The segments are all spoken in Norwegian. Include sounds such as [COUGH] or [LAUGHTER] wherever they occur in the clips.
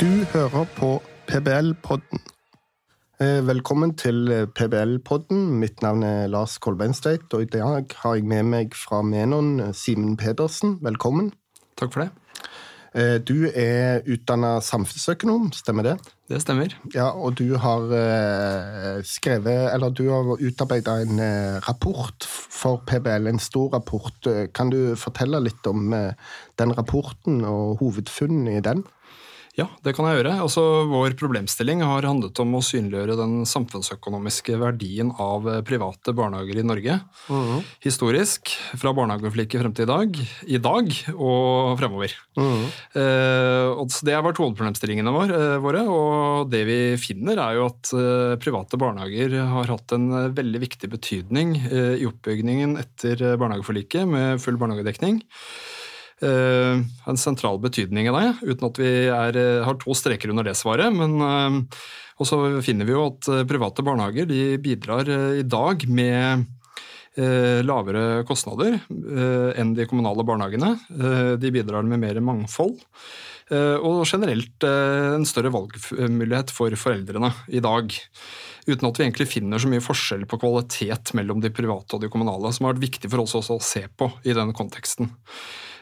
Du hører på PBL-podden. Eh, Velkommen til PBL-podden. Mitt navn er Lars Kolbeinsteit, og i dag har jeg med meg fra Menon eh, Simen Pedersen. Velkommen. Takk for det. Eh, Du er utdanna samfunnsøkonom, stemmer det? Det stemmer. Ja, og du har eh, skrevet, eller du har utarbeida en eh, rapport for PBL, en stor rapport. Eh, Kan du fortelle litt om eh, den rapporten og hovedfunnene i den? Ja, det kan jeg gjøre. Altså, vår problemstilling har handlet om å synliggjøre den samfunnsøkonomiske verdien av eh, private barnehager i Norge. Historisk, fra barnehageforliket frem til i dag, i dag og fremover. Eh, og så det har vært hovedproblemstillingene vår, eh, våre, og det vi finner er jo at eh, private barnehager har hatt en eh, veldig viktig betydning eh, i oppbyggingen etter eh, barnehageforliket med full barnehagedekning. Eh, en sentral betydning i det, uten at vi er, eh, har to streker under det svaret. Men eh, og så finner vi jo at private barnehager de bidrar i dag med lavere kostnader enn de kommunale barnehagene. Eh, de bidrar med mer mangfold. Og generelt en større valgmulighet for foreldrene i dag. Uten at vi egentlig finner så mye forskjell på kvalitet mellom de private og de kommunale, som har vært viktig for oss også å se på i den konteksten.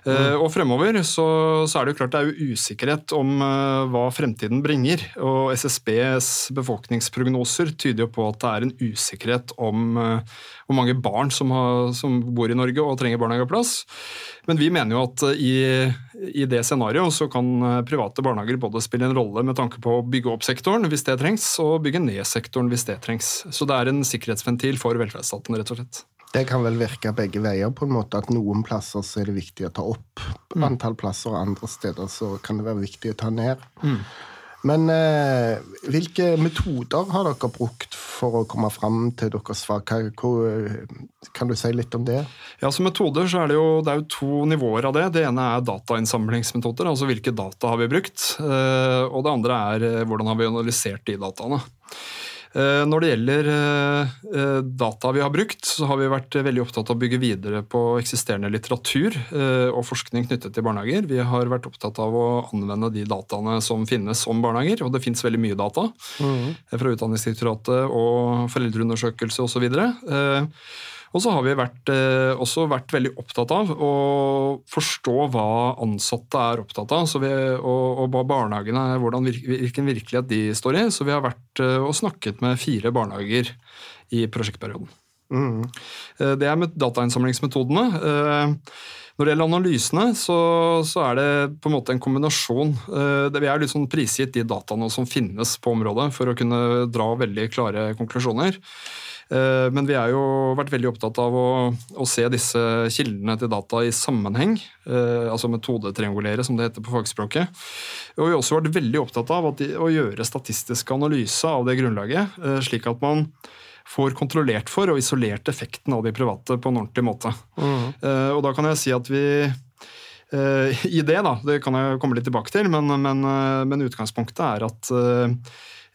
Eh, Og fremover så, så er det jo klart det er jo usikkerhet om eh, hva fremtiden bringer. Og SSBs befolkningsprognoser tyder jo på at det er en usikkerhet om eh, hvor mange barn som, har, som bor i Norge og trenger barnehageplass. Men vi mener jo at i, i det scenarioet så kan private barnehager både spille en rolle med tanke på å bygge opp sektoren hvis det trengs, og bygge ned sektoren hvis det trengs. Så det er en sikkerhetsventil for velferdsstaten, rett og slett. Det kan vel virke begge veier, på en måte at noen plasser så er det viktig å ta opp antall plasser, og andre steder så kan det være viktig å ta ned. Men eh, hvilke metoder har dere brukt for å komme fram til deres svar? Hvor, kan du si litt om det? Ja, Som metoder så er det, jo, det er jo to nivåer av det. Det ene er datainnsamlingsmetoder, altså hvilke data har vi brukt. eh, Og det andre er eh, hvordan har vi analysert de dataene. Eh, Når det gjelder eh, eh, data vi har brukt, så har vi vært veldig opptatt av å bygge videre på eksisterende litteratur og forskning knyttet til barnehager. Vi har vært opptatt av å anvende de dataene som finnes om barnehager, og det finnes veldig mye data mm. fra Utdanningsdirektoratet og foreldreundersøkelse osv. Og så har vi vært, eh, også vært veldig opptatt av å forstå hva ansatte er opptatt av, så vi, og, og hva barnehagene er, hvordan, hvilken virkelighet de står i. Så vi har vært eh, og snakket med fire barnehager i prosjektperioden. Eh, Det er med datainnsamlingsmetodene. Eh, Når det gjelder analysene, så, så er det på en måte en kombinasjon. Vi er litt sånn prisgitt de dataene som finnes på området, for å kunne dra veldig klare konklusjoner. Eh, Men vi har jo vært veldig opptatt av å, å se disse kildene til data i sammenheng, eh, altså metodetriangulere, som det heter på fagspråket. Og vi har også vært veldig opptatt av at de, å gjøre statistisk analyse av det grunnlaget, eh, slik at man får kontrollert for og isolert effekten av de private på en ordentlig måte. Mm. Og da kan jeg si at vi i det, da, det kan jeg komme litt tilbake til, men, men, men utgangspunktet er at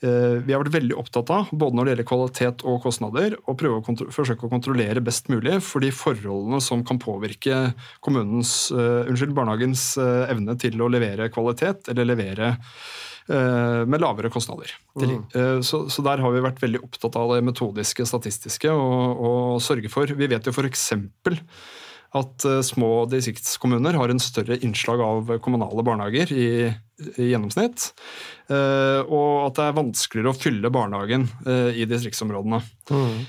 vi har vært veldig opptatt av, både når det gjelder kvalitet og kostnader, å prøve å forsøke å kontrollere best mulig for de forholdene som kan påvirke kommunens, uh, unnskyld, barnehagens uh, evne til å levere kvalitet, eller levere uh, med lavere kostnader. Mm. eh, så, så der har vi vært veldig opptatt av det metodiske, statistiske, og, og sørge for Vi vet jo f.eks. at eh, små distriktskommuner har en større innslag av kommunale barnehager i, i gjennomsnitt. eh, Og at det er vanskeligere å fylle barnehagen eh, i distriktsområdene. Mm.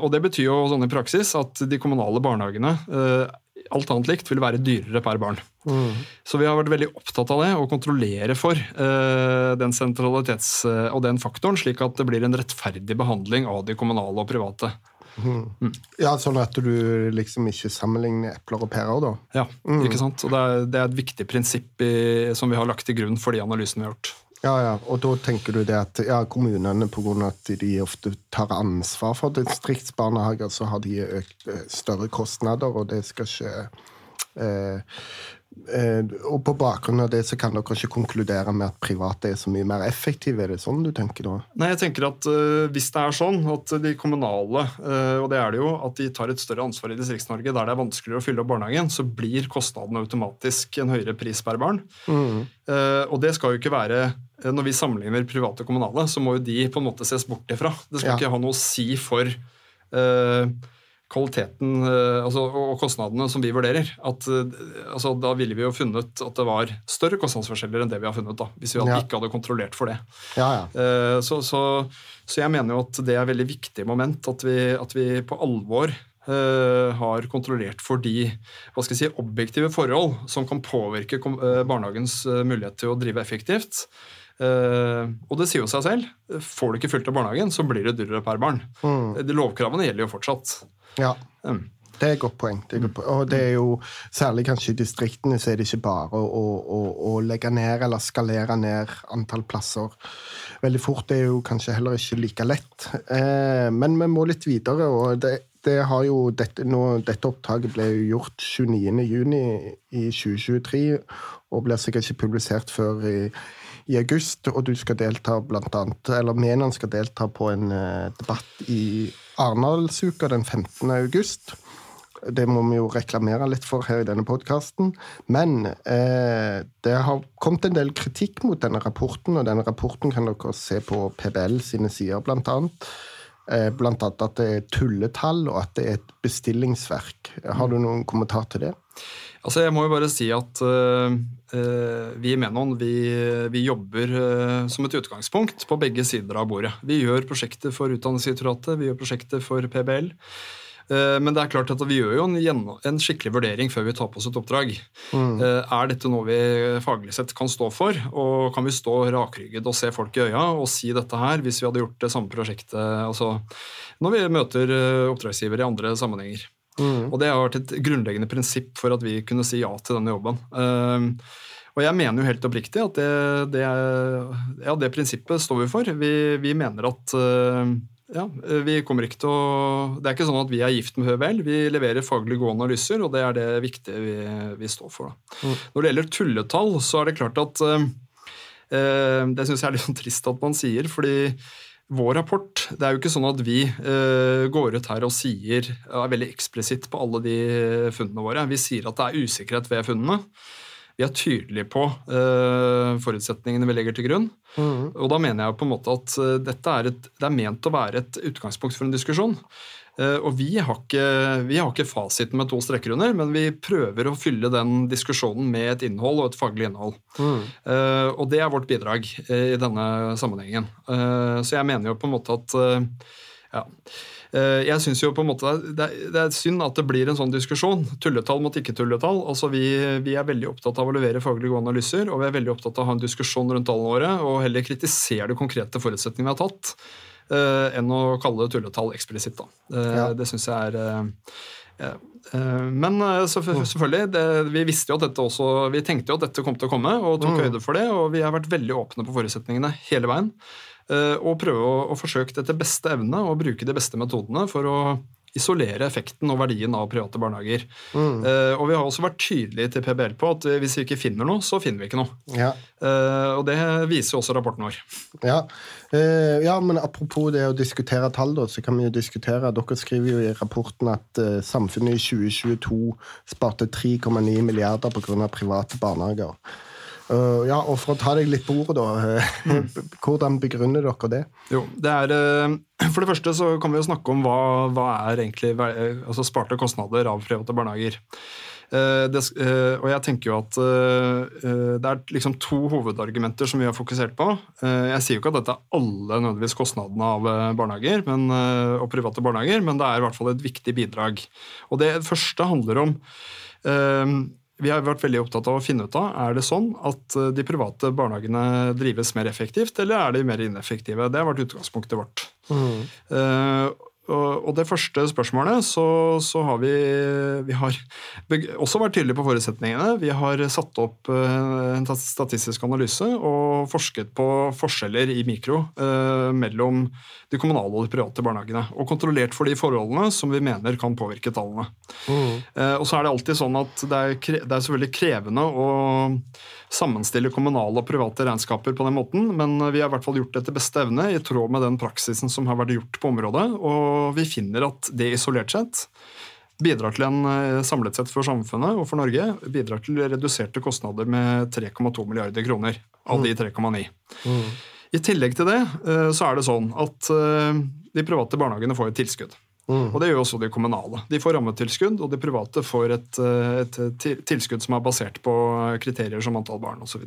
Og det betyr jo sånn i praksis at de kommunale barnehagene eh, alt annet likt vil være dyrere per barn. Så vi har vært veldig opptatt av det, å kontrollere for eh, den sentralitets- eh, og den faktoren, slik at det blir en rettferdig behandling av de kommunale og private. Ja, Sånn at du liksom ikke sammenligner epler og pærer, da. Ja, ikke sant? Og det er, det er et viktig prinsipp i, som vi har lagt til grunn for de analysene vi har gjort. Ja, ja, Og da tenker du det at ja, kommunene, av at de ofte tar ansvar for distriktsbarnehager, så har de økt, eh, større kostnader, og det skal ikke Eh, og på bakgrunn av det så kan dere ikke konkludere med at private er så mye mer effektive? Er det sånn du tenker da? Nei, jeg tenker at uh, Hvis det er sånn at de kommunale, uh, og det er det jo, at de tar et større ansvar i Distrikts-Norge der det er vanskeligere å fylle opp barnehagen, så blir kostnaden automatisk en høyere pris per barn. Mm. Uh, og det skal jo ikke være Når vi sammenligner private og kommunale, så må jo de på en måte ses bort ifra. Det skal ja. ikke ha noe å si for kvaliteten eh, altså, og kostnadene som vi vurderer. At, eh, altså, da ville vi jo funnet at det var større kostnadsforskjeller enn det vi har funnet. da, Hvis vi hadde, ja. ikke hadde kontrollert for det. Ja, ja. Eh, så, så, så, jeg mener jo at det er et veldig viktig moment at vi, at vi på alvor har kontrollert for de hva skal jeg si, objektive forhold som kan påvirke barnehagens mulighet til å drive effektivt. Uh, og det sier jo seg selv. Får du ikke fylt av barnehagen, så blir det dyrere per barn. Mm. De lovkravene gjelder jo fortsatt. Ja. Mm. Det er et godt poeng. Det godt poeng. Og det er jo, Særlig kanskje i distriktene så er det ikke bare å, å, å, legge ned eller skalere ned antall plasser veldig fort. Det er jo kanskje heller ikke like lett. Eh, men vi må litt videre. og det, det har jo dette, nå, dette opptaket ble jo gjort 29.6 i 2023 og blir sikkert ikke publisert før i, i august. Og du skal delta blant annet, eller Menon skal delta på en uh, debatt i Arendalsuka den 15. august. Det må vi jo reklamere litt for her i denne podkasten. Men eh, det har kommet en del kritikk mot denne rapporten, og denne rapporten kan dere se på PBL sine sider, blant annet. Eh, blant annet at det er tulletall, og at det er et bestillingsverk. Har du noen kommentar til det? Altså, jeg må jo bare si at uh, vi i Menon vi, vi jobber uh, som et utgangspunkt på begge sider av bordet. Vi gjør prosjekter for Utdanningsdirektoratet, vi gjør prosjekter for PBL. Uh, men det er klart at vi gjør jo en, en, skikkelig vurdering før vi tar på oss et oppdrag. Mm. Er dette noe vi faglig sett kan stå for? Og kan vi stå rakrygget og se folk i øya og si dette her hvis vi hadde gjort det samme prosjektet altså, når vi møter oppdragsgiver i andre sammenhenger? Mm. Og det har vært et grunnleggende prinsipp for at vi kunne si ja til denne jobben. Uh, og jeg mener jo helt oppriktig at det, det, ja, det prinsippet står vi for. Vi, vi mener at uh, ja, vi kommer ikke til å Det er ikke sånn at vi er gift med HVL. Vi leverer faglig gode analyser, og det er det viktige vi, vi står for. Mm. Når det gjelder tulletall, så er det klart at uh, Det syns jeg er litt sånn [LAUGHS] trist at man sier, fordi vår rapport Det er jo ikke sånn at vi uh, går ut her og sier er veldig eksplisitt på alle de funnene våre. Vi sier at det er usikkerhet ved funnene. Vi er tydelige på uh, forutsetningene vi legger til grunn. Mm. Og da mener jeg på en måte at uh, dette er, et, det er ment å være et utgangspunkt for en diskusjon. Uh, og vi har, ikke, vi har, ikke, fasiten med to strekker under, men vi prøver å fylle den diskusjonen med et innhold og et faglig innhold. Mm. Uh, og det er vårt bidrag i denne sammenhengen. Så jeg mener jo på en måte at ja. Jeg synes jo på en måte det er, det er, synd at det blir en sånn diskusjon. Tulletall mot ikke-tulletall. Altså vi, vi, er veldig opptatt av å levere faglige gode analyser, og vi er veldig opptatt av å ha en diskusjon rundt tallene våre, og heller kritisere de konkrete forutsetningene vi har tatt. Eh, enn å kalle det tulletall eksplisitt. Eh, ja. Det syns jeg er eh, men selvfølgelig, det, vi visste jo at dette også, vi tenkte jo at dette kom til å komme, og tok mm. høyde for det. Og vi har vært veldig åpne på forutsetningene hele veien. Og prøve å, å forsøke etter beste evne å bruke de beste metodene for å isolere effekten og verdien av private barnehager. Mm. Uh, og vi har også vært tydelige til PBL på at eh, hvis vi ikke finner noe, så finner vi ikke noe. Ja. Uh, og det viser jo også rapporten vår. Ja. Uh, ja, men apropos det å diskutere tall, da, så kan vi jo diskutere Dere skriver jo i rapporten at samfunnet i 2022 sparte 3,9 milliarder pga. private barnehager. Uh, ja, og For å ta deg litt på ordet, da. Mm. Hvordan begrunner dere det? Jo, det er, uh, For det første så kan vi jo snakke om hva, hva er egentlig altså sparte kostnader av private barnehager. Uh, det, og jeg tenker jo at det er liksom to hovedargumenter som vi har fokusert på. jeg sier jo ikke at dette er alle nødvendigvis kostnadene av barnehager men, og private barnehager, men det er i hvert fall et viktig bidrag. Og Det første handler om vi har vært veldig opptatt av å finne ut av er det sånn at eh, de private barnehagene drives mer effektivt, eller er de mer ineffektive. Det har vært utgangspunktet vårt. Mm. Uh, og det første spørsmålet så, så har vi, vi har også vært tydelige på forutsetningene. Vi har satt opp eh, en statistisk analyse og forsket på forskjeller i mikro eh, mellom de kommunale og de private barnehagene. Og kontrollert for de forholdene som vi mener kan påvirke tallene. Mm. Eh, og så er det alltid sånn at det er, det er selvfølgelig krevende å sammenstille kommunale og private regnskaper på den måten, men vi har i hvert fall gjort det etter beste evne i tråd med den praksisen som har vært gjort på området. og vi finner at det isolert sett bidrar til en eh, samlet sett for samfunnet og for Norge bidrar til reduserte kostnader med 3,2 milliarder kroner av de 3,9. Mm. I tillegg til det eh, så er det sånn at eh, de private barnehagene får et tilskudd. Mm. Og det gjør også de kommunale. De får rammetilskudd, og de private får et, et tilskudd som er basert på kriterier som antall barn osv.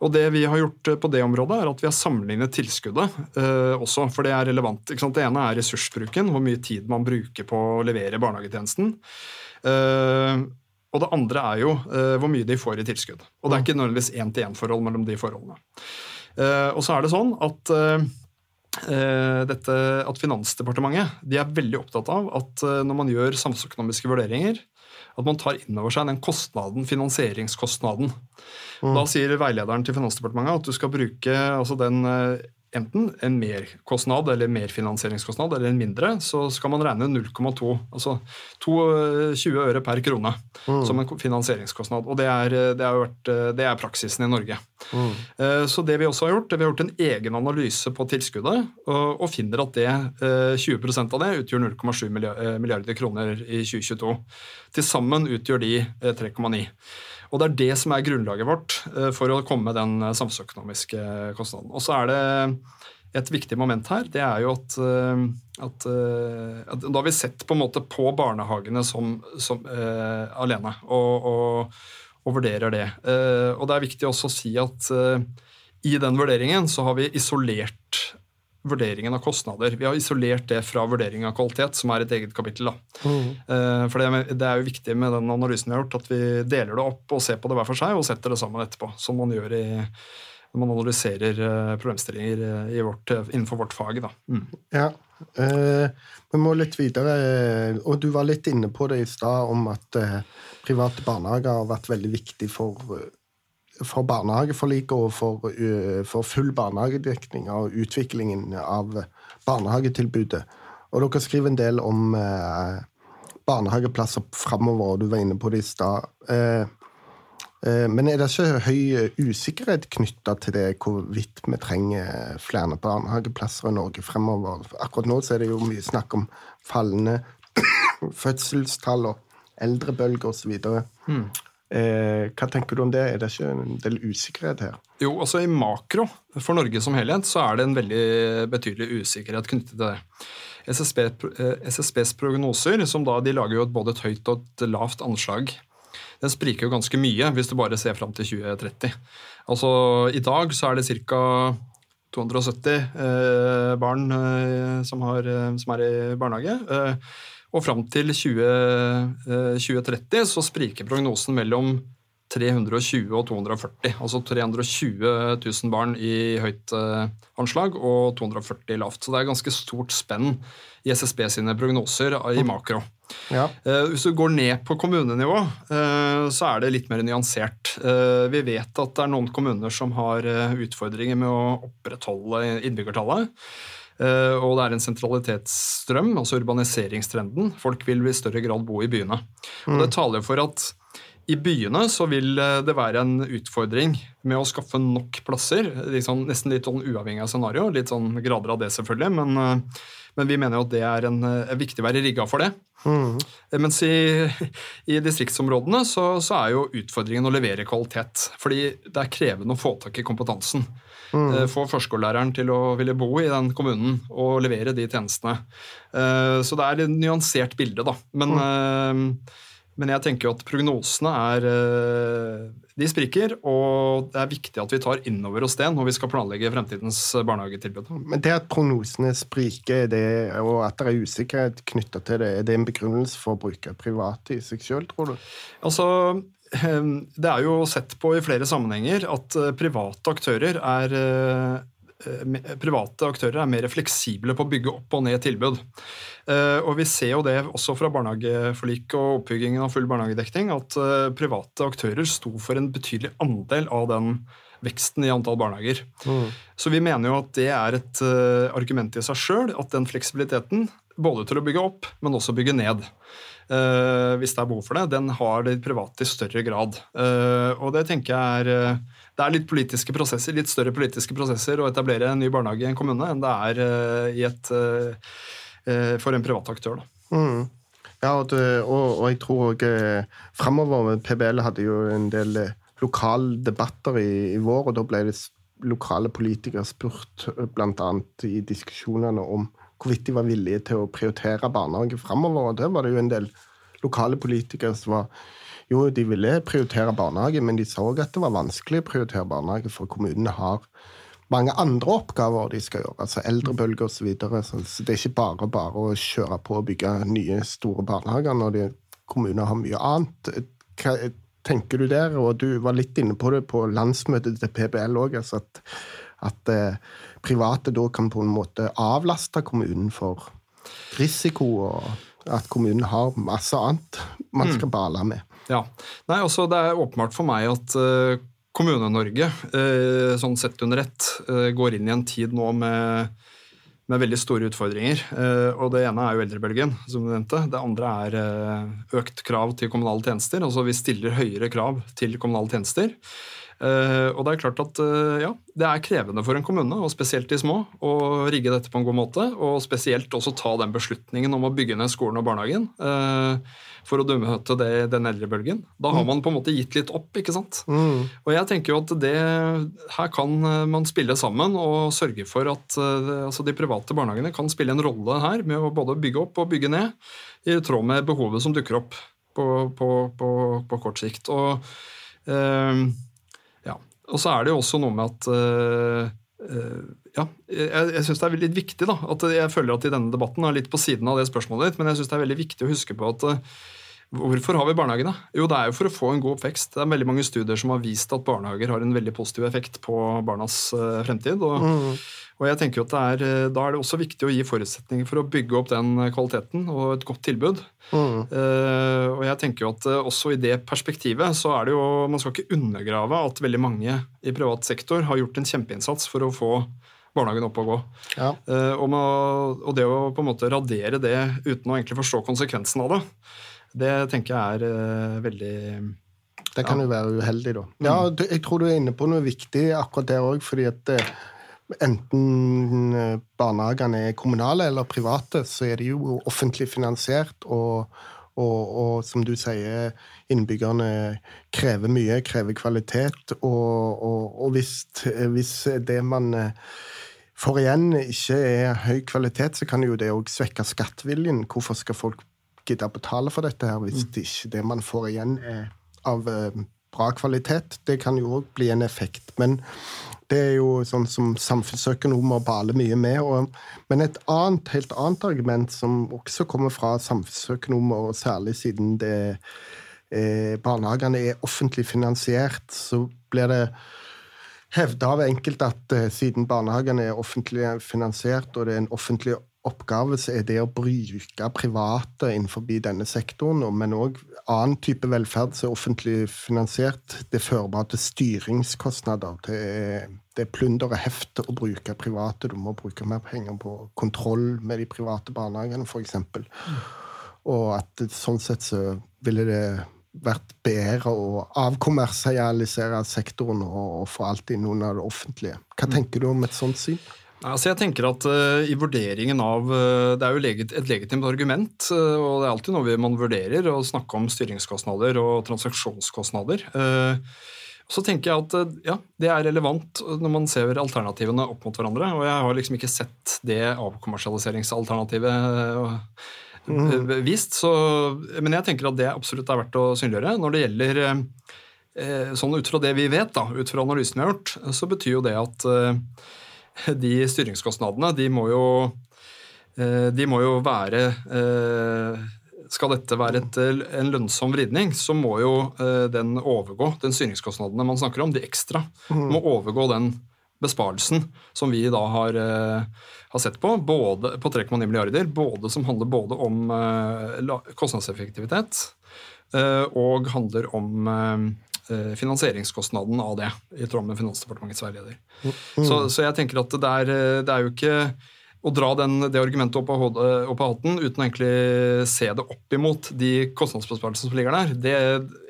Og det vi har gjort eh, på det området, er at vi har sammenlignet tilskuddet eh, også, for det er relevant. Det ene er ressursbruken, hvor mye tid man bruker på å levere barnehagetjenesten. Eh, og det andre er jo eh, hvor mye de får i tilskudd. Og det er ikke nødvendigvis én-til-én-forhold mellom de forholdene. Eh, og så er det sånn at eh, dette, at Finansdepartementet de er veldig opptatt av at når man gjør samfunnsøkonomiske vurderinger, at man tar inn over seg den kostnaden, finansieringskostnaden. Mm. Da sier veilederen til Finansdepartementet at du skal bruke altså den eh, enten en merkostnad eller merfinansieringskostnad eller en mindre, så skal man regne 0,2, altså 20 eh, øre per krone, mm. som en finansieringskostnad. Og det er, det det, vært, det er, praksisen i Norge. Mm. Så det vi også har gjort, vi har gjort en egen analyse på tilskuddet, og, og finner at det, 20% av det utgjør 0,7 milliarder kroner i 2022. Til sammen utgjør de 3,9. Og det er det som er grunnlaget vårt eh, for å komme med den eh, samfunnsøkonomiske kostnaden. Og så er det et viktig moment her, det er jo at, eh, at, at Da har vi sett på en måte på barnehagene som, som uh, alene og, og, og, vurderer det. Uh, og det er viktig også å si at uh, i den vurderingen så har vi isolert vurderingen av kostnader. Vi har isolert det fra vurdering av kvalitet, som er et eget kapittel. Mm. Eh, for det, er jo viktig med den analysen vi har gjort, at vi deler det opp og ser på det hver for seg, og setter det sammen etterpå. Som man gjør i, når man analyserer eh, problemstillinger eh, vårt, innenfor vårt fag. Da. Mm. Ja, eh, vi må litt videre. Og du var litt inne på det i stad, om at private barnehager har vært veldig viktig for for barnehageforliket og for, uh, for, full barnehagedekning og utviklingen av barnehagetilbudet. Og dere skriver en del om uh, barnehageplasser framover, og du var inne på det i stad. Uh, men er det ikke høy usikkerhet knytta til det hvorvidt vi trenger flere barnehageplasser i Norge fremover? Akkurat nå er det jo mye snakk om fallende [COUGHS] fødselstall og eldrebølger osv. Mm. Eh, hva tenker du om det? Er det ikke en del usikkerhet her? Jo, altså I makro for Norge som helhet så er det en veldig betydelig usikkerhet knyttet til det. SSB, eh, SSBs prognoser, som da, de lager jo både et høyt og et lavt anslag, den spriker jo ganske mye hvis du bare ser fram til 2030. Altså I dag så er det ca. 270 eh, barn eh, som, har, eh, som, er i barnehage. Eh, og fram til 20, 2030 eh, så spriker prognosen mellom 320 og 240. Altså 320 000 barn i høyt uh, anslag og 240 lavt. Så det er ganske stort spenn i SSB sine prognoser i makro. Ja. Uh, hvis du går ned på kommunenivå, så er det litt mer nyansert. vi vet at det er noen kommuner som har utfordringer med å opprettholde innbyggertallet. Eh, og det er en sentralitetsstrøm, altså urbaniseringstrenden. Folk vil i større grad bo i byene. Og Det mm. taler for at i byene så vil eh, det være en utfordring med å skaffe nok plasser. Liksom, nesten litt sånn uavhengig av scenario. Litt sånn grader av det, selvfølgelig. Men, eh, men vi mener jo at det er, en, er viktig å være rigga for det. Mm. Mens i, i distriktsområdene så, så, er jo utfordringen å levere kvalitet. Fordi det er krevende å få tak i kompetansen. Mm. Eh, få førskolelæreren til å ville bo i den kommunen og levere de tjenestene. Eh, så det er et nyansert bilde, da. Men, mm. men jeg tenker jo at prognosene er De spriker, og det er viktig at vi tar inn over oss det når vi skal planlegge fremtidens barnehagetilbud. Men det at prognosene spriker, det, og at det er usikkerhet knytta til det, er det en begrunnelse for å bruke private i seg sjøl, tror du? Altså, det er jo sett på i flere sammenhenger at eh, private aktører er, eh, private aktører er mer fleksible på å bygge opp og ned tilbud. Og vi ser jo det også fra barnehageforliket og oppbyggingen av full barnehagedekning, at private aktører sto for en betydelig andel av den veksten i antall barnehager. Mm. Så vi mener jo at det er et argument i seg sjøl, at den fleksibiliteten, både til å bygge opp, men også bygge ned, Uh, hvis det er behov for det, den har det private i større grad. Uh, og det tenker jeg er uh, Det er litt politiske prosesser, litt større politiske prosesser å etablere en ny barnehage i en kommune enn det er et, for en privat aktør. Mm. Ja, og, det, og, og, jeg tror òg framover PBL hadde jo en del lokale debatter i, i, vår, og da ble det lokale politikere spurt bl.a. i diskusjonene om hvorvidt de var villige til å prioritere barnehage framover. Og der var det jo en del lokale politikere som var jo, de ville prioritere barnehage, men de så at det var vanskelig å prioritere barnehage, for kommunene har mange andre oppgaver de skal gjøre, altså eldrebølger osv. Så, videre. så det er ikke bare bare å kjøre på og bygge nye, store barnehager når de, kommuner har mye annet. Hva tenker du der? Og du var litt inne på det på landsmøtet til PBL òg, altså at, at eh, private da kan på en måte avlaste kommunen for risiko, og at kommunen har masse annet man skal mm. bale med. Ja, Nei, også Det er åpenbart for meg at uh, Kommune-Norge, uh, sånn sett under ett, uh, går inn i en tid nå med, med veldig store utfordringer. og Det ene er jo eldrebølgen, som du nevnte. Det andre er økt krav til kommunale tjenester. Altså Vi stiller høyere krav til kommunale tjenester. Uh, og Det er klart at uh, ja, det er krevende for en kommune, og spesielt de små, å rigge dette på en god måte. Og spesielt også ta den beslutningen om å bygge ned skolen og barnehagen uh, for å møte den eldrebølgen. Da har mm. man på en måte gitt litt opp. ikke sant? Mm. Og jeg tenker jo at det, Her kan man spille sammen og sørge for at altså de private barnehagene kan spille en rolle her med å både bygge opp og bygge ned, i tråd med behovet som dukker opp på, på, på, på kort sikt. Og og så er det jo også noe med at uh, uh, ja, jeg, jeg syns det er litt viktig da, at jeg føler at i denne debatten er litt på siden av det spørsmålet ditt, men jeg syns det er veldig viktig å huske på at uh, Hvorfor har vi barnehagene? Jo, det er jo for å få en god oppvekst. Det er veldig mange studier som har vist at barnehager har en veldig positiv effekt på barnas fremtid. og mm. Og jeg tenker at er, eh, Da er det også viktig å gi forutsetninger for å bygge opp den kvaliteten og et godt tilbud. Mm. Uh, og jeg tenker jo at Også i det perspektivet så er det jo Man skal ikke undergrave at veldig mange i privat sektor har gjort en kjempeinnsats for å få barnehagen opp og gå. Ja. Uh, og, med, og, det å på en måte radere det uten å egentlig forstå konsekvensen av det, det tenker jeg er veldig Det kan ja. jo være uheldig, da. Mm. Ja, jeg tror du er inne på noe viktig akkurat der òg, fordi at enten eh, barnehagene er kommunale eller private, så er de jo offentlig finansiert. Og, og, og som du sier, innbyggerne krever mye, krever kvalitet. Og, og hvis, hvis, det man eh, får igjen, ikke er høy kvalitet, så kan jo det òg svekke skatteviljen. Hvorfor skal folk gidde å betale for dette her hvis det ikke det man får igjen, er av eh, bra kvalitet? Det kan jo òg bli en effekt. Men det er jo sånn som samfunnsøkonomer baler mye med. Og, men et annet, helt annet argument som også kommer fra samfunnsøkonomer, og særlig siden det, eh, barnehagene er offentlig finansiert, så blir det hevda av enkelte at eh, siden barnehagene er offentlig finansiert, og det er en offentlig oppgave så er det å bruke private innenfor denne sektoren, men òg annen type velferd som er offentlig finansiert. Det fører bare til styringskostnader. Det er, det er plunder og heft å bruke private. Du må bruke mer penger på kontroll med de private barnehagene, f.eks. Og at sånn sett så ville det vært bedre å avkommersialisere sektoren og, få alt inn under det offentlige. Hva mm. tenker du om et sånt syn? Altså jeg tenker at uh, i vurderingen av uh, Det er jo legit, et legitimt argument, uh, og det er alltid noe man vurderer, å snakke om styringskostnader og transaksjonskostnader. Så tenker jeg at ja, det er relevant når man ser alternativene opp mot hverandre. Og jeg har liksom ikke sett det avkommersialiseringsalternativet mm. vist. Så, men jeg tenker at det absolutt er verdt å synliggjøre. Når det gjelder sånn ut fra det vi vet, da, ut fra analysen vi har gjort, så betyr jo det at [LAUGHS] de styringskostnadene, de må jo, eh, de må jo være eh, Skal dette være et, en lønnsom vridning, så må jo eh, den overgå den styringskostnadene man snakker om, de ekstra, mm. må overgå den besparelsen som vi da har, har sett på, både, på 3,9 milliarder, både som handler både om kostnadseffektivitet og handler om finansieringskostnaden av det, i tråd med Finansdepartementets veileder. Mm. Så, så, jeg tenker at det er, det er jo ikke å dra den, det argumentet opp av, opp av, hatten uten å egentlig se det opp imot de kostnadsbesparelsene som ligger der, det,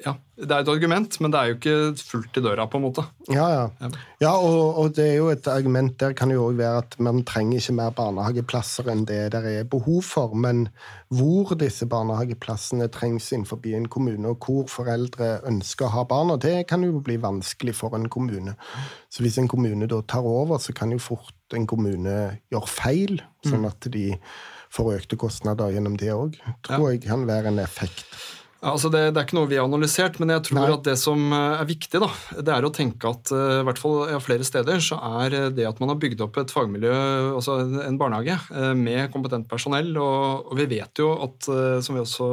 ja, det, er et argument, men det er jo ikke fullt i døra, på en måte. Ja, ja. ja. og, og, det er jo et argument der kan jo òg være at man trenger ikke mer barnehageplasser enn det det er behov for, men hvor disse barnehageplassene trengs innenfor en kommune, og hvor foreldre ønsker å ha barna, det kan jo bli vanskelig for en kommune. Så hvis en kommune da tar over, så kan jo fort en kommune gjøre feil, sånn mm. at de får økte kostnader gjennom det òg, tror jeg kan være en effekt. Altså det, det, er ikke noe vi har analysert, men jeg tror Nei. at det som eh, er viktig, da, det er å tenke at uh, i hvert fall ja, flere steder så er det at man har bygd opp et fagmiljø, altså en barnehage, med kompetent personell. Og, og, vi vet jo at, som vi også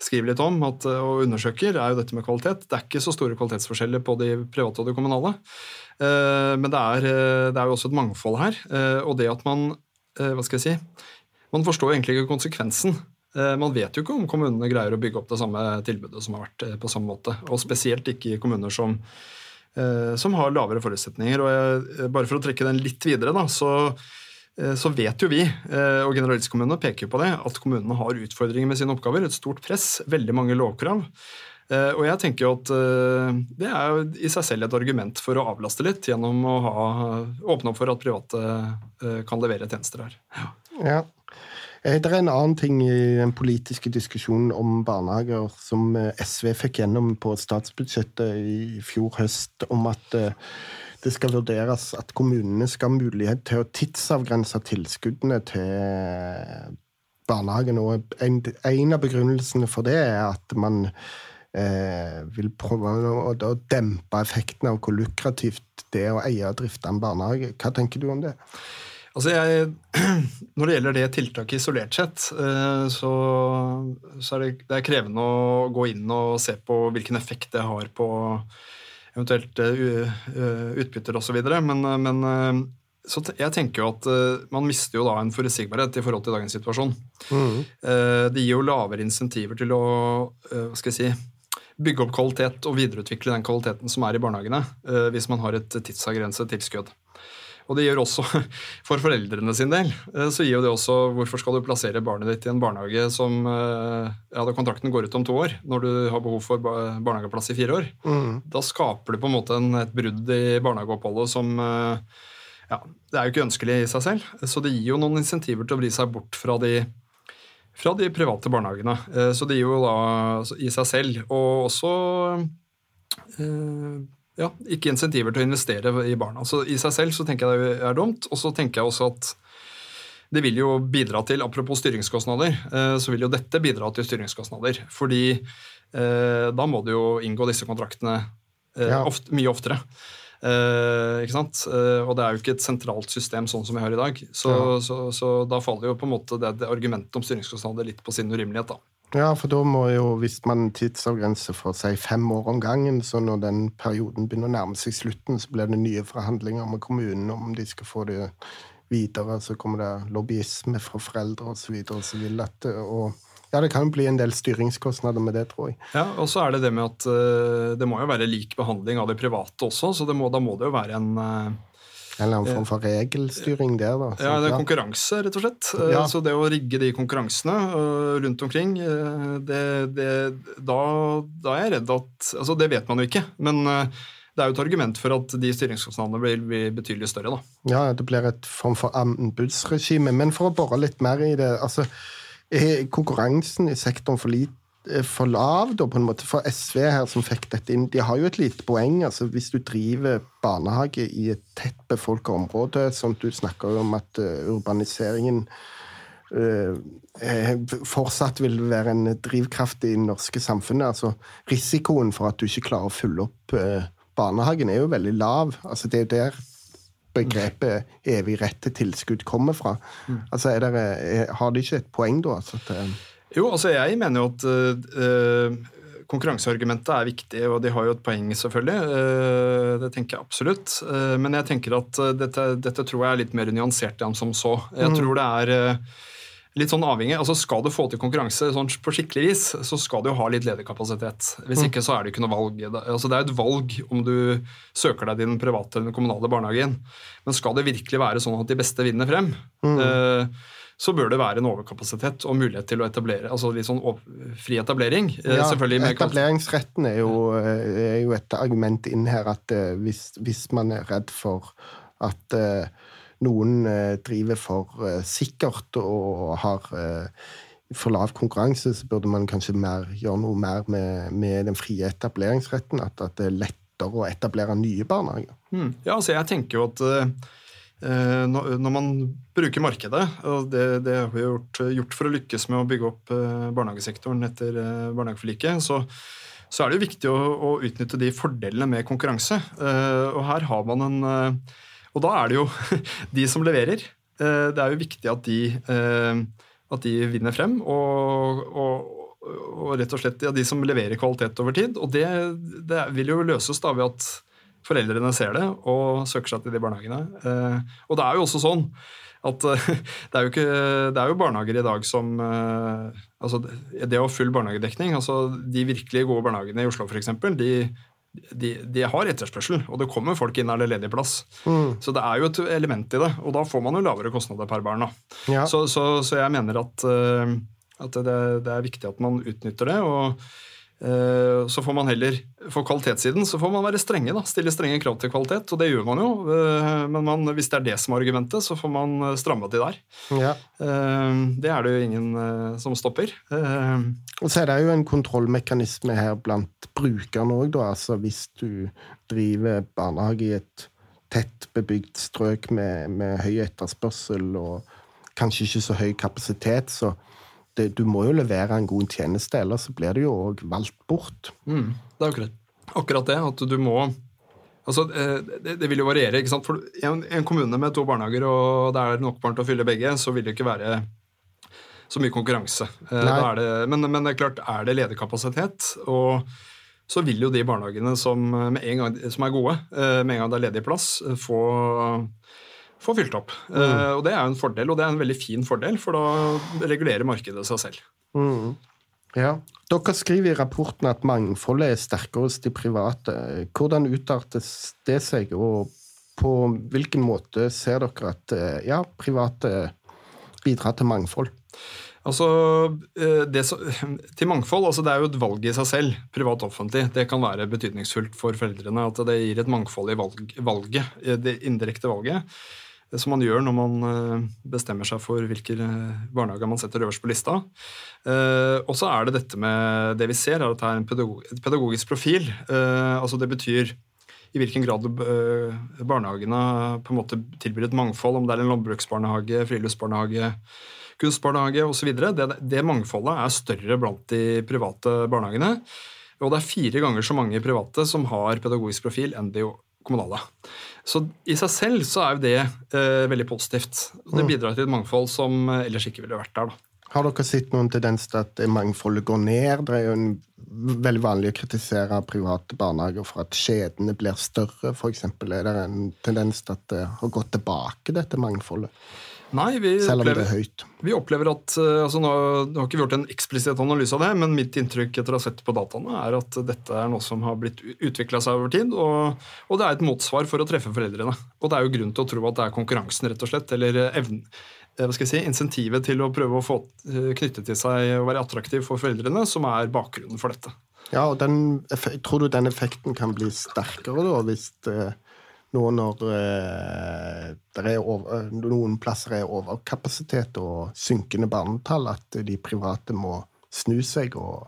skriver litt om at, og undersøker, er jo dette med kvalitet. Det er ikke så store kvalitetsforskjeller på de private og de kommunale. Eh, men det er, eh, det er, jo også et mangfold her. Eh, og det at man Hva skal jeg si? Man forstår egentlig ikke konsekvensen. Man vet jo ikke om kommunene greier å bygge opp det samme tilbudet som har vært på samme måte. Og spesielt ikke i kommuner som, som har lavere forutsetninger. Og jeg, bare for å trekke den litt videre, da, så, så vet jo vi, og generalistkommunene peker på det, at kommunene har utfordringer med sine oppgaver. Et stort press, veldig mange lovkrav. Eh, og jeg tenker jo at eh, det er jo i seg selv et argument for å avlaste litt, gjennom å ha, åpne opp for at private eh, kan levere tjenester her. Ja. ja. Det er en annen ting i den politiske diskusjonen om barnehager som SV fikk gjennom på statsbudsjettet i fjor høst, om at det skal vurderes at kommunene skal ha mulighet til å tidsavgrense tilskuddene til barnehagen. Og en, en av begrunnelsene for det er at man eh, vil prøve å, å, dempe effekten av hvor lukrativt det er å eie og drifte en barnehage. Hva tenker du om det? Altså jeg, [CLEARS THROAT] når det gjelder det tiltaket isolert sett, eh, så, så er det, det, er krevende å gå inn og se på hvilken effekt det har på eventuelt eh, utbytter osv. Men, men så jeg tenker jo at Man mister jo da en forutsigbarhet i forhold til dagens situasjon. Mm. Det gir jo lavere insentiver til å hva skal jeg si, bygge opp kvalitet og videreutvikle den kvaliteten som er i barnehagene, eh, hvis man har et tidsavgrenset tilskudd. Og det gjør også, [LAUGHS] For foreldrene sin del eh, så gir jo det også Hvorfor skal du plassere barnet ditt i en barnehage som eh, ja, da kontrakten går ut om to år, når du har behov for barnehageplass i fire år? Mm. Da skaper du på en måte en, et brudd i barnehageoppholdet som ja, Det er jo ikke ønskelig i seg selv. Så det gir jo noen insentiver til å vri seg bort fra de fra de private barnehagene. Eh, så det gir jo da i seg selv. Og også eh, ja, ikke insentiver til å investere i barna. Så I seg selv så tenker jeg det er dumt. Og så tenker jeg også at det vil jo bidra til, apropos styringskostnader, eh, så vil jo dette bidra til styringskostnader. Fordi da må du jo inngå disse kontraktene ja. ofte, mye oftere. Eh, ikke sant? Eh, og det er jo ikke et sentralt system sånn som vi har i dag. Så, ja. så, så da faller jo på en måte det, det argumentet om styringskostnader litt på sin urimelighet. da. Ja, for da må jo, hvis man tidsavgrenser for si fem år om gangen, så når den perioden begynner å nærme seg slutten, så blir det nye forhandlinger med kommunen om de skal få det videre. Så kommer det lobbyisme fra foreldre osv. som vil dette. og ja, det kan bli en del styringskostnader med det, tror jeg. Ja, Og så er det det med at uh, det må jo være lik behandling av de private også, så må, da må det jo være en uh, en eller annen form for regelstyring der, da. Så, ja, det er konkurranse, rett og slett. Eh, ja. Så det å rigge de konkurransene rundt omkring, det, det, da, da, er jeg redd at Altså, det vet man jo ikke, men det er jo et argument for at de styringskostnadene blir, blir betydelig større, da. Ja, det blir et form for anbudsregime. Men for å bore litt mer i det altså er konkurransen i sektoren for, lit, eh, for lav, da, på en måte? For SV her som fikk dette inn, de har jo et lite poeng. altså Hvis du driver barnehage i et tett befolka område, som du snakker om at uh, urbaniseringen øh, fortsatt vil være en drivkraft i det norske samfunnet. altså Risikoen for at du ikke klarer å fylle opp øh, barnehagen, er jo veldig lav. altså Det er jo der begrepet evig rett til tilskudd kommer fra. Mm. Altså, er dere, er, Har de ikke et poeng, da? Altså, at, jo, altså jeg mener jo at uh, konkurranseargumentet er viktig, og de har jo et poeng, selvfølgelig. Eh, det tenker jeg absolutt. Men jeg tenker at dette, dette tror jeg er litt mer nyansert enn som så. Jeg mm. tror det er litt sånn avhengig. altså Skal du få til konkurranse sånn på skikkelig vis, så skal du jo ha litt ledig kapasitet. Hvis mm. ikke så er det ikke noe valg. Altså Det er et valg om du søker deg til den private eller den kommunale barnehagen. Men skal det virkelig være sånn at de beste vinner frem, mm. eh, så bør det være en overkapasitet og mulighet til å etablere, altså litt sånn fri etablering. selvfølgelig. ja, Etableringsretten er jo, eh, er jo, et argument inn her at uh, hvis, hvis, man er redd for at uh, noen uh, driver for sikkert og har for lav konkurranse, så burde man kanskje mer, gjøre noe mer med, med den frie etableringsretten. At, at, det er lettere å etablere nye barnehager. Mm. Ja, altså jeg tenker jo at Eh, når man bruker markedet, og det, det har vi gjort, gjort, for å lykkes med å bygge opp eh, barnehagesektoren etter eh, barnehageforliket, så, så, er det jo viktig å, å, utnytte de fordelene med konkurranse. Og her har man en Og da er det jo [LAUGHS] de som leverer. Det er jo viktig at de, at de vinner frem, og, og, og, rett og slett ja, de som leverer kvalitet over tid. Og det, det vil jo løses da ved at foreldrene ser det og søker seg til de barnehagene. Eh, og det er jo også sånn at eh, [LAUGHS] det er jo, ikke, det er jo barnehager i dag som eh, altså Det å ha full barnehagedekning altså De virkelig gode barnehagene i Oslo f.eks. De, de, de, har etterspørsel, og det kommer folk inn der det er ledig plass. Mm. Så det er jo et element i det, og da får man jo lavere kostnader per barn. Ja. Så, så, så, jeg mener at, at det, det, er viktig at man utnytter det. og så får man heller, For kvalitetssiden så får man være strenge. da, Stille strenge krav til kvalitet, og det gjør man jo. Eh, men man, hvis det er det som er argumentet, så får man eh, stramme til der. Ja. Det er det jo ingen som stopper. Og så er det jo en kontrollmekanisme her blant brukerne òg, da. Altså hvis du driver barnehage i et tett bebygd strøk med, med høy etterspørsel og kanskje ikke så høy kapasitet, så det, du må jo levere en god tjeneste, ellers så blir du jo òg valgt bort. Mm, det er akkurat, akkurat det. At du må altså, eh, det, det, vil jo variere. ikke sant? For en, en, kommune med to barnehager og det er nok barn til å fylle begge, så vil det ikke være så mye konkurranse. Eh, det, men, men, det er klart, er det ledig kapasitet, og så vil jo de barnehagene som, gang, som er gode, eh, med en gang det er ledig plass, få få fylt opp. Mm. Uh, og Det er jo en fordel, og det er en veldig fin fordel, for da regulerer markedet seg selv. Mm. Ja. Dere skriver i rapporten at mangfoldet er sterkere hos de private. Hvordan utartes det seg, og på hvilken måte ser dere at eh, ja, private bidrar til mangfold? Altså, eh, det, [LAUGHS] til mangfold, altså Det er jo et valg i seg selv, privat og offentlig. Det kan være betydningsfullt for foreldrene at det gir et mangfold i valg, valget, det indirekte valget som man gjør når man eh, bestemmer seg for hvilke eh, barnehager man setter øverst på lista. Eh, og så er det dette med det vi ser, er at det er en pedagogisk profil. altså Det betyr i hvilken grad barnehagene på en måte tilbyr et mangfold, om det er en landbruksbarnehage, friluftsbarnehage, kunstbarnehage osv. Det, det mangfoldet er større blant de private barnehagene. Og det er fire ganger så mange private som har pedagogisk profil enn de kommunale. Så i seg selv så er jo det eh, veldig positivt. Det mm. bidrar til et mangfold som eh, ellers ikke ville vært der. da. Har dere sett noen tendens til at mangfoldet går ned? Det er jo en veldig vanlig å kritisere private barnehager for at skjedene blir større, f.eks. Er det en tendens til at det har gått tilbake, dette mangfoldet? Nei, vi Selv om opplever, det er høyt. Vi opplever at eh, altså nå, nå har ikke vi gjort en eksplisitt analyse av det, men mitt inntrykk etter å ha sett på dataene er at dette er noe som har blitt utvikla seg over tid. Og, og, det er et motsvar for å treffe foreldrene. Og det er jo grunn til å tro at det er konkurransen, rett og slett, eller evnen eh, hva skal jeg si, insentivet til å prøve å få knyttet knytte til seg og være attraktiv for foreldrene, som er bakgrunnen for dette. Ja, og den, Tror du den effekten kan bli sterkere da, hvis nå når eh, over, noen plasser er overkapasitet og synkende barnetall, at de private må snu seg og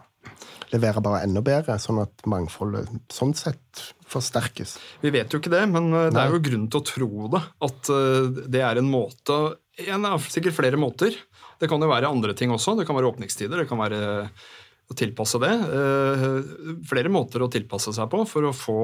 levere bare enda bedre, sånn at mangfoldet sånn sett forsterkes. Vi vet jo ikke det, men eh, det er jo grunn til å tro det. At eh, det er en måte En av sikkert flere måter. Det kan jo være andre ting også. Det kan være åpningstider. det kan være å tilpasse det. Flere måter å tilpasse seg på for å få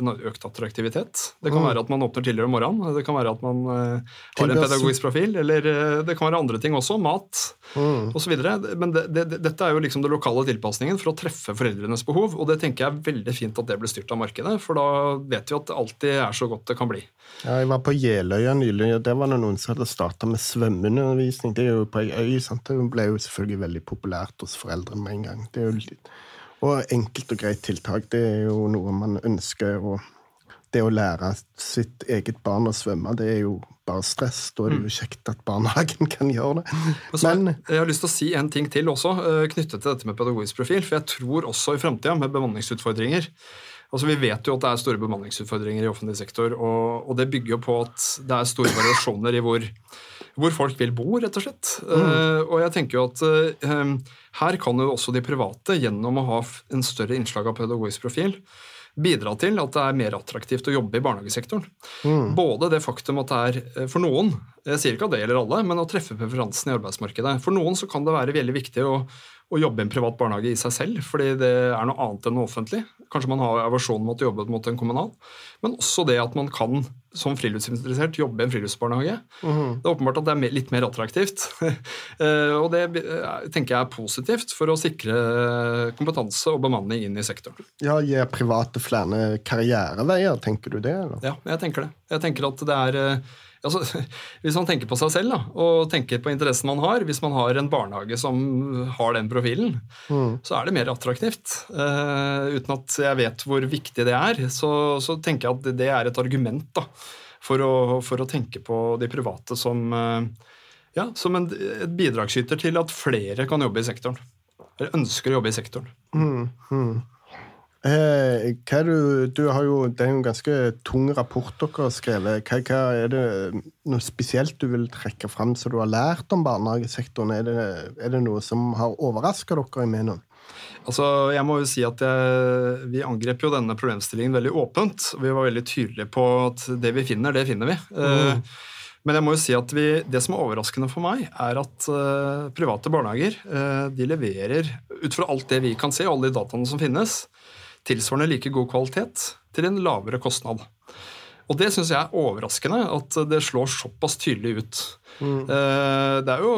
en økt attraktivitet. Det kan mm. være at man åpner tidligere om morgenen, det kan være at man har en pedagogisk profil, eller det kan være andre ting også. Mat mm. osv. Men det, det, dette er jo liksom den lokale tilpasningen for å treffe foreldrenes behov, og det tenker jeg er veldig fint at det blir styrt av markedet, for da vet vi at det alltid er så godt det kan bli. Ja, jeg var på Jeløya nylig, og der var det noen som hadde starta med svømmeundervisning. Det er jo på ei øy, sant? det ble jo selvfølgelig veldig populært hos foreldrene med en gang. Det er jo og enkelt og greit tiltak. Det er jo noe man ønsker. og det å lære sitt eget barn å svømme, det er jo bare stress. Da er det jo mm. kjekt at barnehagen [LAUGHS] kan gjøre det. Men, jeg har lyst til å si en ting til også, eh, knyttet til dette med pedagogisk profil. For jeg tror også i framtida, med bemanningsutfordringer Altså, Vi vet jo at det er store bemanningsutfordringer i offentlig sektor, og, og det bygger jo på at det er store variasjoner i hvor, hvor folk vil bo, rett og slett. Mm. Uh, og jeg tenker jo at uh, her kan jo også de private, gjennom å ha en større innslag av pedagogisk profil, bidra til at det er mer attraktivt å jobbe i barnehagesektoren. Mm. Både det faktum at det er eh, for noen, jeg sier ikke at det gjelder alle, men å treffe preferansen i arbeidsmarkedet. For noen så kan det være veldig viktig å, å jobbe i en privat barnehage i seg selv, fordi det er noe annet enn noe offentlig. Kanskje man har aversjon mot å jobbe mot en kommunal. Men også det at man kan som friluftsinteressert jobbe i en friluftsbarnehage. Mm. Det er åpenbart at det er litt mer attraktivt. [LAUGHS] Eh, og det eh, tenker jeg er positivt for å sikre kompetanse og bemanning inn i sektoren. Ja, Gir private flere karriereveier, tenker du det? Eller? Ja, jeg tenker det. Jeg tenker at det er eh, altså, [LAUGHS] Hvis man tenker på seg selv da, og tenker på interessen man har, hvis man har en barnehage som har den profilen, mm. så er det mer attraktivt. Uh, uten at jeg vet hvor viktig det er, så, så, tenker jeg at det er et argument da, for, å, for å tenke på de private som, uh, ja, som en, et bidragsyter til at flere kan jobbe i sektoren. Eller ønsker å jobbe i sektoren. Mm, mm. Eh, du, du, har jo, Det er jo en ganske tung rapport dere har skrevet. Hva, hva, Er det noe spesielt du vil trekke fram som du har lært om barnehagesektoren? Er det, er det noe som har overraska dere i Menon? Altså, jeg må jo si at jeg, Vi angrep jo denne problemstillingen veldig åpent. Vi var veldig tydelige på at det vi finner, det finner vi. Eh, mm. Men jeg må jo si at vi, det som er overraskende for meg, er at uh, private barnehager de leverer, ut fra alt det vi kan se, alle de dataene som finnes, tilsvarende like god kvalitet til en lavere kostnad. Og det syns jeg er overraskende, at det slår såpass tydelig ut. Mm. Eh, det, jo,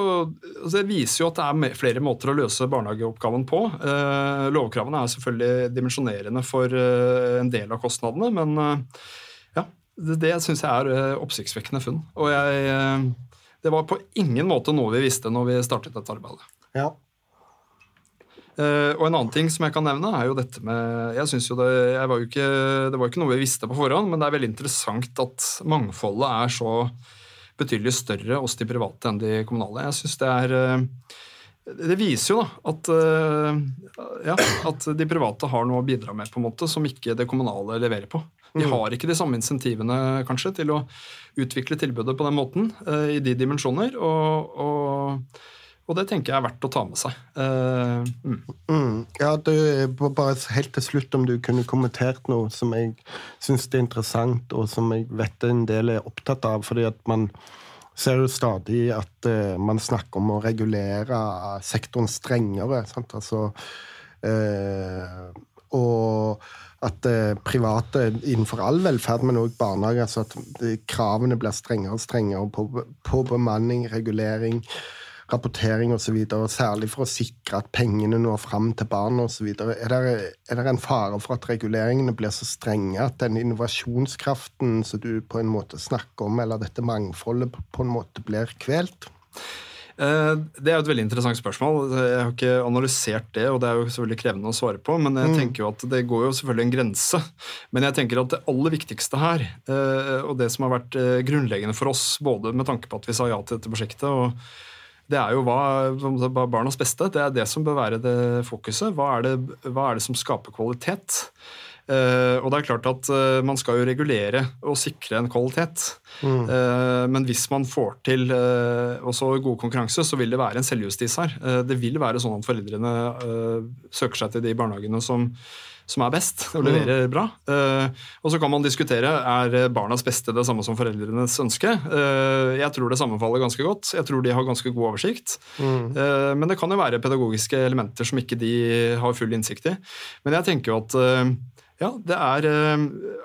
altså det, viser jo at det er flere måter å løse barnehageoppgaven på. Eh, lovkravene er selvfølgelig dimensjonerende for eh, en del av kostnadene, men ja, det, det syns jeg er oppsiktsvekkende funn. Og jeg, det var på ingen måte noe vi visste når vi startet dette arbeidet. Ja, Uh, og en annen ting som jeg kan nevne, er jo dette med jeg synes jo det, jeg var jo ikke, det var ikke noe vi visste på forhånd, men det er veldig interessant at mangfoldet er så betydelig større hos de private enn de kommunale. Jeg synes det er uh, det viser jo da at, uh, ja, at de private har noe å bidra med på en måte som ikke det kommunale leverer på. De mm. har ikke de samme insentivene kanskje til å utvikle tilbudet på den måten i de dimensjoner. og, og og det tenker jeg er verdt å ta med seg. Uh, mm. Mm. Ja, du, Bare helt til slutt, om du kunne kommentert noe som jeg syns er interessant, og som jeg vet en del er opptatt av. fordi at man ser jo stadig at uh, man snakker om å regulere sektoren strengere. Sant? Altså, uh, og at private innenfor all velferd, men òg barnehager, altså at kravene blir strengere og strengere på, på bemanning, regulering rapportering osv., særlig for å sikre at pengene når fram til barna osv. Er, det, er det en fare for at reguleringene blir så strenge at den innovasjonskraften som du på en måte snakker om, eller dette mangfoldet, på en måte blir kvelt? Eh, det er et veldig interessant spørsmål. Jeg har ikke analysert det, og det er jo selvfølgelig krevende å svare på, men jeg mm. tenker jo at det går jo selvfølgelig en grense. Men jeg tenker at det aller viktigste her, eh, og det som har vært eh, grunnleggende for oss, både med tanke på at vi sa ja til dette prosjektet, og det er jo hva, barnas beste. Det er det som bør være det fokuset. Hva er det, hva er det som skaper kvalitet? Uh, og det er klart at uh, Man skal jo regulere og sikre en kvalitet. Mm. Uh, men hvis man får til også god konkurranse, så vil det være en selvjustis her. det vil være sånn at foreldrene søker seg til de barnehagene som, som er best og leverer bra. Eh, og så kan man diskutere er barnas beste det samme som foreldrenes ønske. Eh, jeg tror det sammenfaller ganske godt. Jeg tror de har ganske god oversikt. Mm. Eh, men det kan jo være pedagogiske elementer som ikke de har full innsikt i. Men jeg tenker jo at ja, det er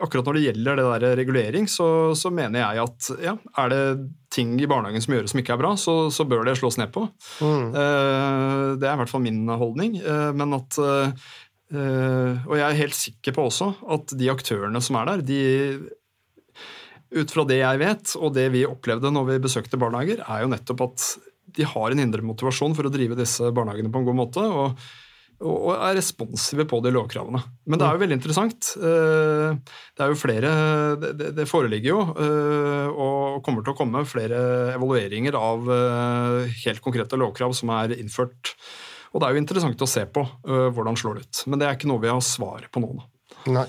Akkurat når det gjelder det der regulering, så, så mener jeg at ja, er det ting i barnehagen som gjøres som ikke er bra, så, så bør det slås ned på. Mm. Det er i hvert fall min holdning. Men at Og jeg er helt sikker på også at de aktørene som er der, de ut fra det jeg vet, og det vi opplevde når vi besøkte barnehager, er jo nettopp at de har en indre motivasjon for å drive disse barnehagene på en god måte. og og er responsive på de lovkravene. Men det er jo veldig interessant. Eh, det er jo flere Det foreligger jo, eh, og kommer til å komme flere evalueringer av eh, helt konkrete lovkrav som er innført. Og det er jo interessant å se på hvordan slår det ut. Men det er ikke noe vi har svar på nå. Nei.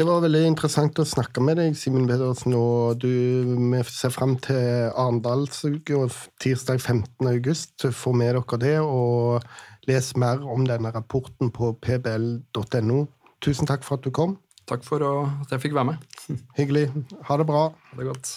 Det var veldig interessant å snakke med deg, Simen Pedersen. og du, Vi ser frem til Arendalsuka tirsdag 15. august. Få med dere det. og Les mer om denne rapporten på pbl.no. Tusen takk for at du kom. Takk for at jeg fikk være med. Hyggelig. Ha det bra. Ha det godt.